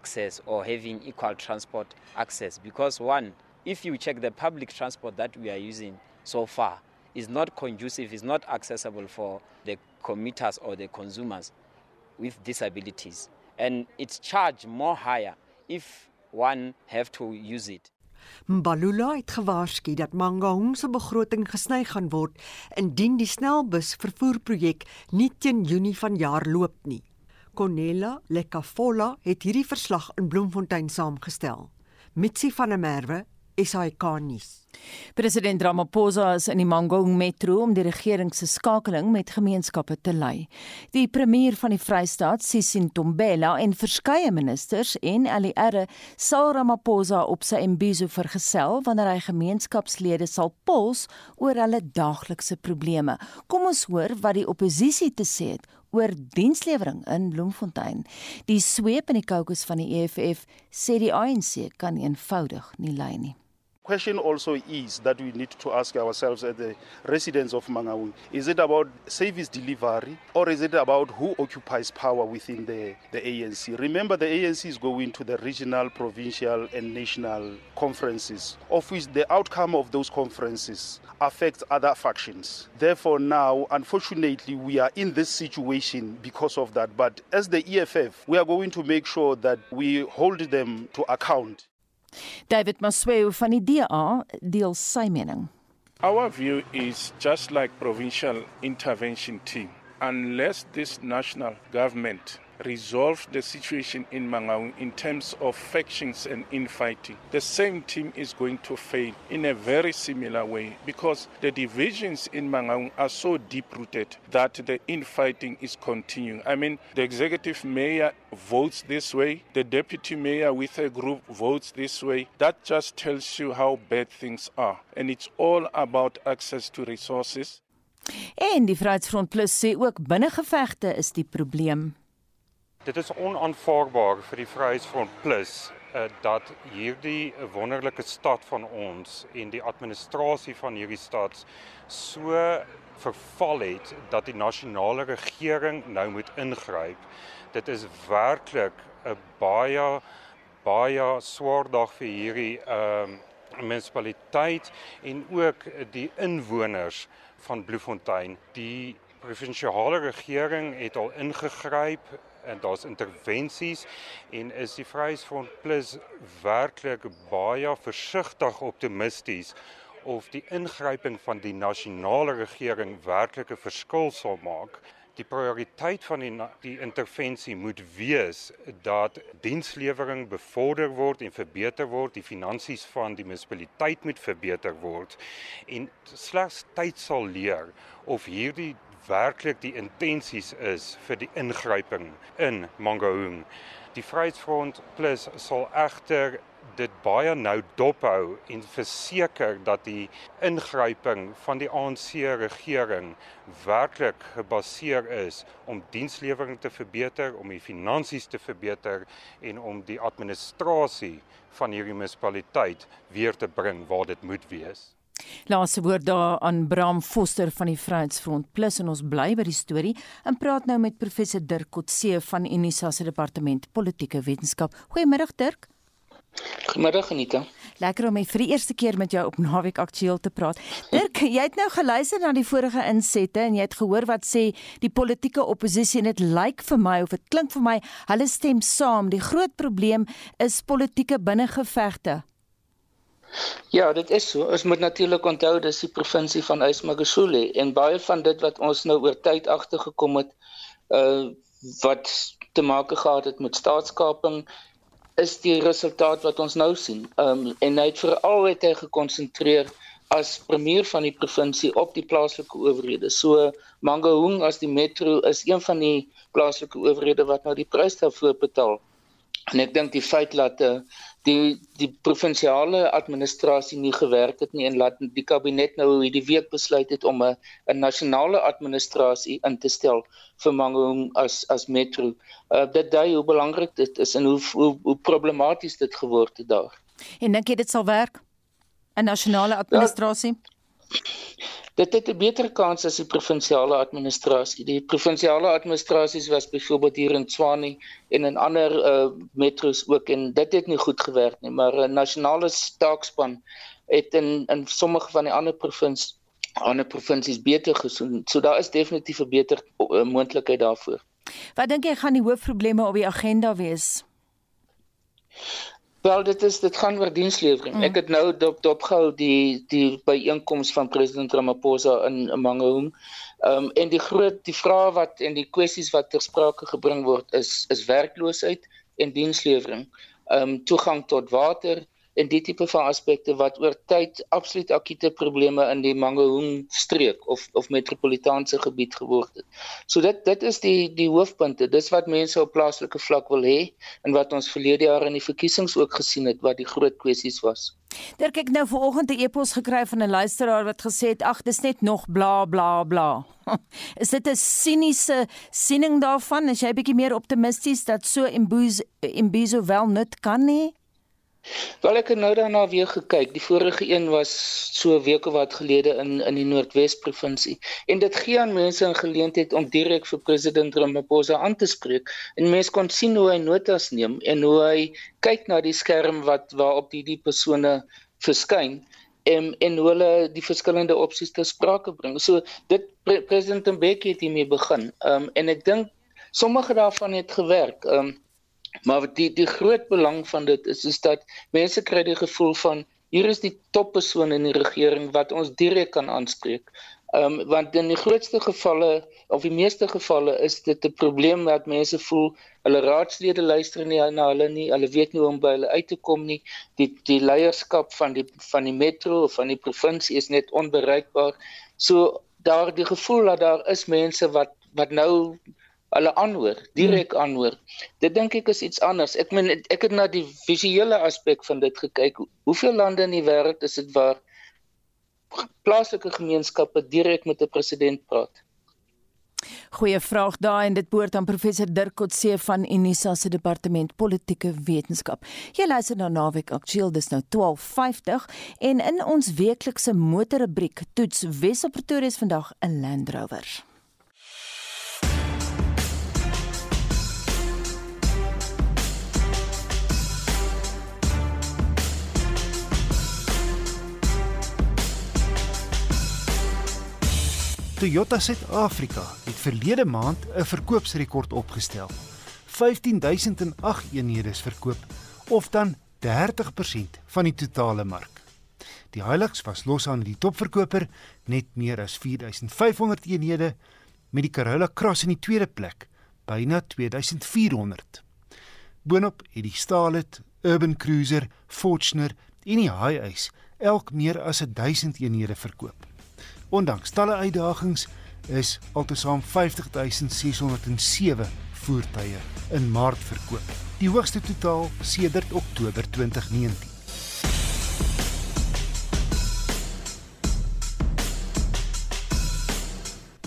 access or having equal transport access because one if you check the public transport that we are using so far is not conducive, is not accessible for the commuters or the consumers with disabilities. And it's charged more higher if one have to use it. Mbalula het gewaarsku dat Mangaung se begroting gesny gaan word indien die snelbus vervoerprojek nie teen Junie vanjaar loop nie. Cornella Lekafola het hierdie verslag in Bloemfontein saamgestel. Mitsi van der Merwe SAK nuus. President Ramaphosa is in die Mangaung Metro om die regering se skakeling met gemeenskappe te lei. Die premier van die Vrystaat, Sisin Tombela en verskeie ministers en ALR sal Ramaphosa op sy Imbizo vergesel wanneer hy gemeenskapslede sal pols oor hulle daaglikse probleme. Kom ons hoor wat die oppositie te sê het oor dienslewering in Bloemfontein. Die sweep in die kokes van die EFF sê die ANC kan eenvoudig nie lei nie. Question also is that we need to ask ourselves as the residents of Mangaung is it about service delivery or is it about who occupies power within the, the ANC? Remember, the ANC is going to the regional, provincial, and national conferences, of which the outcome of those conferences affects other factions. Therefore, now, unfortunately, we are in this situation because of that. But as the EFF, we are going to make sure that we hold them to account. David Masweu van die DA deel sy mening. Our view is just like provincial intervention team unless this national government resolve the situation in Mangaung in terms of factions and infighting. The same team is going to fail in a very similar way because the divisions in Mangaung are so deep rooted that the infighting is continuing. I mean, the executive mayor votes this way, the deputy mayor with a group votes this way. That just tells you how bad things are. And it's all about access to resources. En die Vryheidsfront Plus sê ook binnengevegte is die probleem. Dit is onaanvaarbaar vir die Vryheidsfront Plus uh, dat hierdie wonderlike stad van ons en die administrasie van hierdie stad so verval het dat die nasionale regering nou moet ingryp. Dit is werklik 'n baie baie swaar dag vir hierdie ehm um, munisipaliteit en ook die inwoners van Bloemfontein. Die provinsiale regering het al ingegryp en daar's intervensies en is die Vryheidsfront Plus werklik baie versigtig optimisties of die ingryping van die nasionale regering werklik 'n verskil sal maak. Die prioriteit van die die intervensie moet wees dat dienslewering bevorder word en verbeter word, die finansies van die munisipaliteit moet verbeter word en slegs tyd sal leer of hierdie werklik die intensies is vir die ingryping in Mangaung. Die Vryheidsfront Plus sal egter dit baie nou dophou en verseker dat die ingryping van die ANC regering werklik gebaseer is om dienslewering te verbeter, om die finansies te verbeter en om die administrasie van hierdie munisipaliteit weer te bring waar dit moet wees. Laaste woord daar aan Bram Foster van die Vryheidsfront Plus en ons bly by die storie en praat nou met professor Dirk Kotse van Unisa se departement politieke wetenskap. Goeiemiddag Dirk. Goeiemiddag Anita. Lekker om vir die eerste keer met jou op Naweek Aktueel te praat. Dirk, jy het nou geluister na die vorige insette en jy het gehoor wat sê die politieke oppositie en dit lyk vir my of dit klink vir my hulle stem saam. Die groot probleem is politieke binnengevegte. Ja, dit is so. Ons moet natuurlik onthou dis die provinsie van Ysmagashule en baie van dit wat ons nou oor tyd agtergekom het uh wat te maak gehad het met staatskaping is die resultaat wat ons nou sien. Um en hy het veral het hy gekonsentreer as premier van die provinsie op die plaaslike owerhede. So Mangaung as die metro is een van die plaaslike owerhede wat nou die prys daarvoor betaal. En ek dink die feit dat uh, die die provinsiale administrasie nie gewerk het nie en laat die kabinet nou hierdie week besluit het om 'n 'n nasionale administrasie in te stel vir Mangaung as as metro. Uh, dit dui hoe belangrik dit is en hoe hoe, hoe problematies dit geword het daar. En dink jy dit sal werk? 'n Nasionale administrasie? Ja, dit het 'n beter kans as die provinsiale administrasie. Die provinsiale administrasies was byvoorbeeld hier in Tshwane en in ander uh, metros ook en dit het nie goed gewerk nie, maar 'n nasionale staakspan het in in sommige van die ander provinsies ander provinsies beter gesoen. So daar is definitief 'n beter uh, moontlikheid daarvoor. Wat dink jy gaan die hoofprobleme op die agenda wees? Wel dit is dit gaan oor dienslewering. Mm. Ek het nou dop dopgehou die die byeenkoms van president Ramaphosa in Mangaung. Ehm um, en die groot die vrae wat en die kwessies wat ter sprake gebring word is is werkloosheid en dienslewering. Ehm um, toegang tot water, en die tipe van aspekte wat oor tyd absoluut akute probleme in die Mangaung streek of of metropolitaanse gebied geword het. So dit dit is die die hoofpunte. Dis wat mense op plaaslike vlak wil hê en wat ons verlede jaar in die verkiesings ook gesien het wat die groot kwessies was. Daar kyk nou vanoggend 'n e-pos gekry van 'n luisteraar wat gesê het ag dis net nog bla bla bla. is dit 'n siniese siening daarvan? Is jy bietjie meer optimisties dat so Imbizo Imbizo wel nut kan nie? Wel ek het nou daarna weer gekyk. Die vorige een was so 'n week of wat gelede in in die Noordwes provinsie. En dit gee aan mense 'n geleentheid om direk vir president Ramaphosa aan te spreek. En mense kon sien hoe hy notas neem en hoe hy kyk na die skerm wat waarop die die persone verskyn en en hulle die verskillende opsies te sprake bring. So dit pre, president Mbeki het hiermee begin. Ehm um, en ek dink sommige daarvan het gewerk. Ehm um, Maar die die groot belang van dit is is dat mense kry die gevoel van hier is die toppersoon in die regering wat ons direk kan aanspreek. Ehm um, want in die grootste gevalle of die meeste gevalle is dit 'n probleem dat mense voel hulle raadslede luister nie na hulle nie, hulle weet nie hoe om by hulle uit te kom nie. Die die leierskap van die van die metro of van die provinsie is net onbereikbaar. So daar die gevoel dat daar is mense wat wat nou hulle aanhoor, direk hmm. aanhoor. Dit dink ek is iets anders. Ek meen ek het na die visuele aspek van dit gekyk. Hoeveel lande in die wêreld is dit waar plaaslike gemeenskappe direk met 'n president praat? Goeie vraag daar en dit behoort aan professor Dirk Kotse van Unisa se departement politieke wetenskap. Jy luister na Naweek Aktueel dis nou 12:50 en in ons weeklikse motorrubriek toets Wes Pretoria vandag 'n Land Rover. Toyota Suid-Afrika het verlede maand 'n verkoopsrekord opgestel. 15008 eenhede is verkoop of dan 30% van die totale mark. Die Hilux was los aan die topverkoper net meer as 4500 eenhede met die Corolla Cross in die tweede plek byna 2400. Boonop het die Starlet, Urban Cruiser, Fortuner en die Hiace elk meer as 1000 eenhede verkoop. Ondanks talle uitdagings is altesaam 50607 voertuie in Maart verkoop, die hoogste totaal sedert Oktober 2019.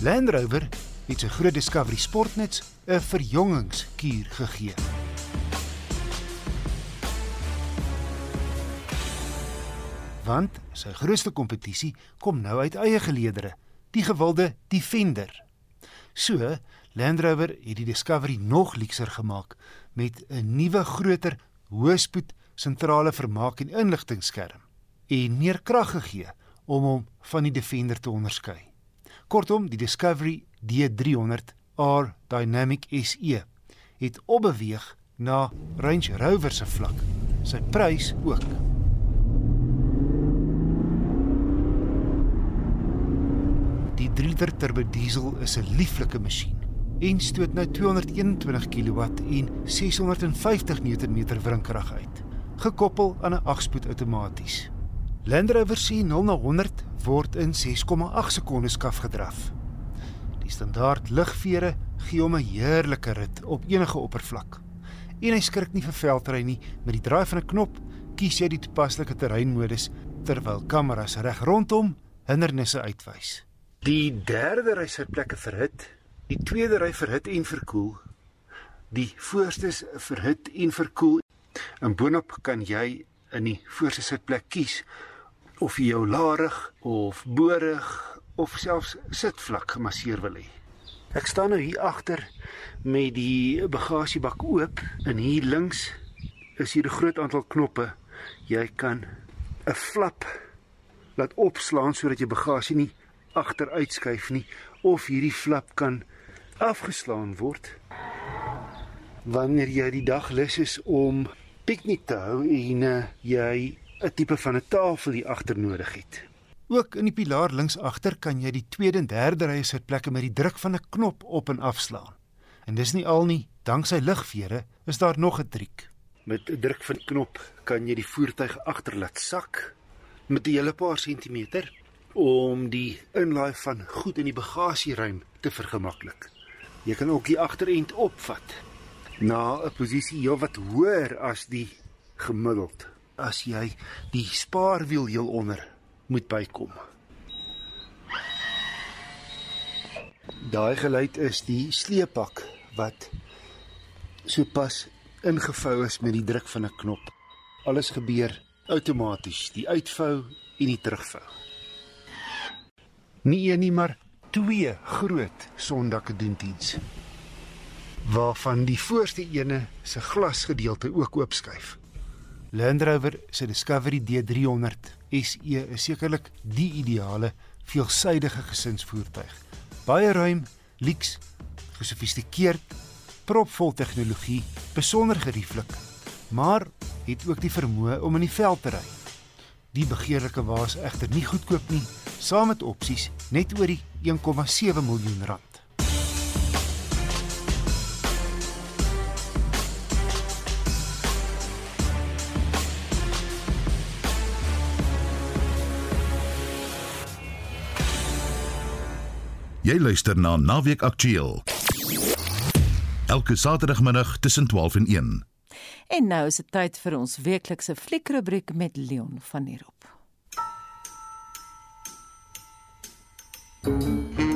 Land Rover het sy groot Discovery Sportnuts 'n verjongingskuur gegee. want sy grootste kompetisie kom nou uit eie geleedere, die gewilde Defender. So, Land Rover het die Discovery nog luukser gemaak met 'n nuwe groter hoëspoed sentrale vermaak en inligtingskerm en meer krag gegee om hom van die Defender te onderskei. Kortom, die Discovery D300 R Dynamic SE het opbeweeg na Range Rover se vlak. Sy prys ook. Die 3 liter turbo diesel is 'n lieflike masjien en stoot nou 221 kW en 650 Nm wrinkrag uit, gekoppel aan 'n 8-spoed outomaties. Land Rover se 0 na 100 word in 6,8 sekondes afgedraf. Die standaard ligvere gee hom 'n heerlike rit op enige oppervlak. En hy skrik nie vir veldry nie, met die draai van 'n knop kies jy die toepaslike terreinmodus terwyl kameras reg rondom hindernisse uitwys. Die derde ry sitplekke verhit, die tweede ry verhit en verkoel. Die voorste is verhit en verkoel. En boonop kan jy in die voorste sitplek kies of jy jou larig of borig of selfs sitvlak gemasseer wil hê. Ek staan nou hier agter met die bagasiebak oop en hier links is hier 'n groot aantal knoppe. Jy kan 'n flap laat opslaan sodat jou bagasie nie agteruitskuif nie of hierdie flap kan afgeslaan word wanneer jy die dag lus is om piknik te hou en uh, jy 'n tipe van 'n tafel hier agter nodig het. Ook in die pilaar links agter kan jy die tweede en derde rye sitplekke met die druk van 'n knop op en afslaan. En dis nie al nie, danksy ligvere is daar nog 'n triek. Met 'n druk van knop kan jy die voertuig agter laat sak met 'n hele paar sentimeter om die inlaai van goed in die bagasieruim te vergemaklik. Jy kan ook die agterend opvat na 'n posisie heelwat hoër as die gemiddeld as jy die spaarwiel heel onder moet bykom. Daai geluid is die sleepak wat sopas ingevou is met die druk van 'n knop. Alles gebeur outomaties, die uitvou en die terugvou. Nie een nie, maar twee groot sondakke doen diens. Waarvan die voorste ene se glasgedeelte ook oopskuif. Land Rover se Discovery D300 SE is sekerlik die ideale veelsidige gesinsvoertuig. Baie ruim, lyks, gesofistikeerd, propvol tegnologie, besonder gerieflik, maar het ook die vermoë om in die veld te ry. Die begeerlike wa is egter nie goedkoop nie saam met opsies net oor die 1,7 miljoen rand. Jy luister na Naweek Aktueel. Elke Saterdagmiddag tussen 12 en 1. En nou is dit tyd vir ons weeklikse fliekrubriek met Leon van der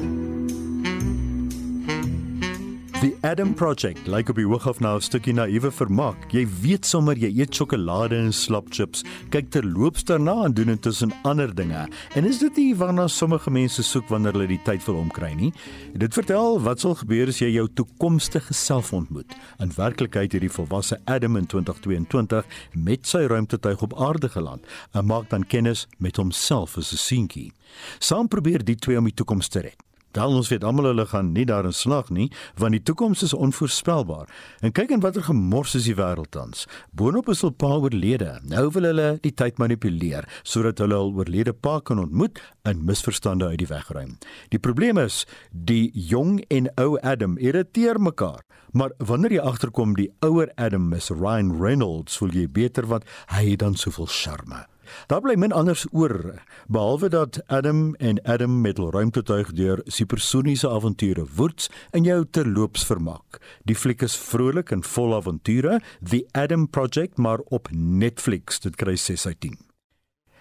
Roop. Adam Project lyk op die hoog af na 'n stukkie naïewe vermaak. Jy weet sommer jy eet sjokolade en slapchips, kyk terloops daarna en doen intussen ander dinge. En is dit nie waarna sommige mense soek wanneer hulle die tyd wil omkry nie? Dit vertel wat sal gebeur as jy jou toekomstige self ontmoet. In werklikheid het die volwasse Adam in 2022 met sy ruimtetuig op aarde geland en maak dan kennis met homself as 'n seentjie. Saam probeer die twee om die toekoms te red. Wel ons weet almal hulle gaan nie daarin slag nie, want die toekoms is onvoorspelbaar. En kyk en watter gemors is die wêreld tans. Boonop is hulle pa oorlede. Nou wil hulle die tyd manipuleer sodat hulle hul oorlede pa kan ontmoet en misverstande uit die weg ruim. Die probleem is die jong en ou Adam irriteer mekaar. Maar wanneer jy agterkom die ouer Adam is Ryan Reynolds, voel jy beter want hy het dan soveel charme. Daar bly min anders oor behalwe dat Adam en Adam met hul ruimtetuig deur supersoniese avonture woets en jou terloops vermaak. Die fliek is vrolik en vol avonture, The Adam Project maar op Netflix. Dit kry 6 uit 10.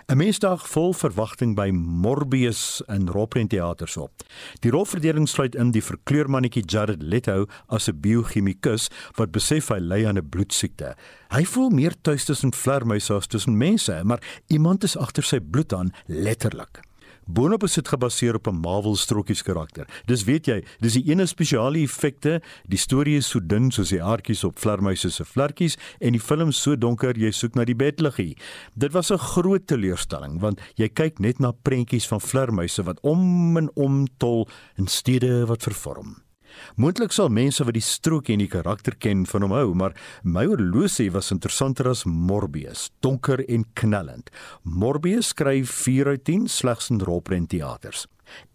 'n Mensdag vol verwagting by Morbius in Roprent Theaters op. Die rolverdeling sluit in die verkleurmannetjie Jared Leto as 'n biochemikus wat besef hy ly aan 'n bloedsiekte. Hy voel meer tuis tussen vlermuise as tussen mense, maar iemand is agter sy bloed aan letterlik. Boonop is dit gebaseer op 'n Marvel strokies karakter. Dis weet jy, dis die ene spesiale effekte, die storie is so dun soos die aardkies op vlermuise se vlerkies en die film so donker jy soek na die bedliggie. Dit was 'n groot teleurstelling want jy kyk net na prentjies van vlermuise wat om en om tol in stede wat vervorm. Moontlik sal mense wat die strokie en die karakter ken van hom hou, maar my oorlosie was interessanter as Morbius, donker en knallend. Morbius skryf 4 uit 10 slegs in rolprent teaters.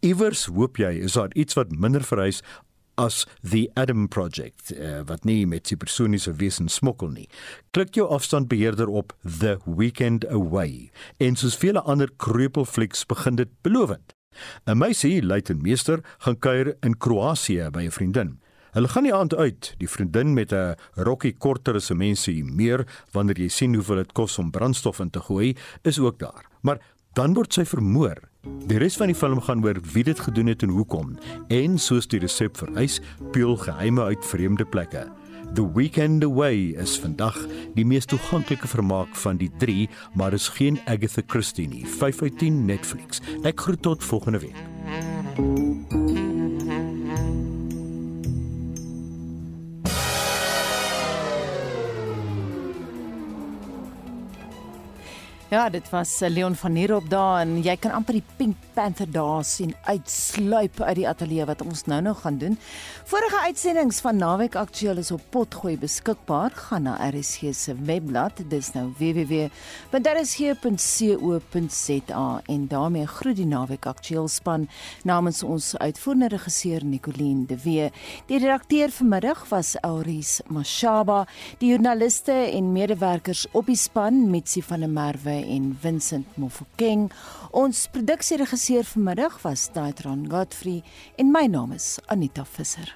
Iewers hoop jy is daar iets wat minder verhuis as the Adam project uh, wat nie met supersoniese wesens smokkel nie. Klik jou afstandbeheerder op the weekend away. En soos vele ander kreupelflieks begin dit belovend. 'n Meisie, luitenmeester, gaan kuier in Kroasie by 'n vriendin. Hulle gaan die aand uit, die vriendin met 'n rokkie korter as 'n mensie meer wanneer jy sien hoeveel dit kos om brandstof in te gooi, is ook daar. Maar dan word sy vermoor. Die res van die film gaan oor wie dit gedoen het en hoekom. En soos die resep vereis, peel geheime uit vreemde plekke. The Weekend Away is vandag die mees toeganklike vermaak van die 3, maar is geen Agatha Christie nie. 5 uit 10 Netflix. Ek groet tot volgende week. Ja, dit was eh, Leon van Heerop daar en jy kan amper die Pink Panther daar sien uitsluip uit die ateljee wat ons nou nog gaan doen. Vorige uitsendings van Naweek Aktueel is op Potgooi beskikbaar. Gaan na RSG se webblad, dis nou www.rsg.co.za en daarmee groet die Naweek Aktueel span namens ons uitvoerende regisseur Nicoline de Wee. Die redakteur vanmiddag was Auris Mashaba, die joernaliste en medewerkers op die span Mitsi van der Merwe en Vincent Mofokeng. Ons produksieregisseur vanmiddag was Daitran Godfrey en my naam is Anita Visser.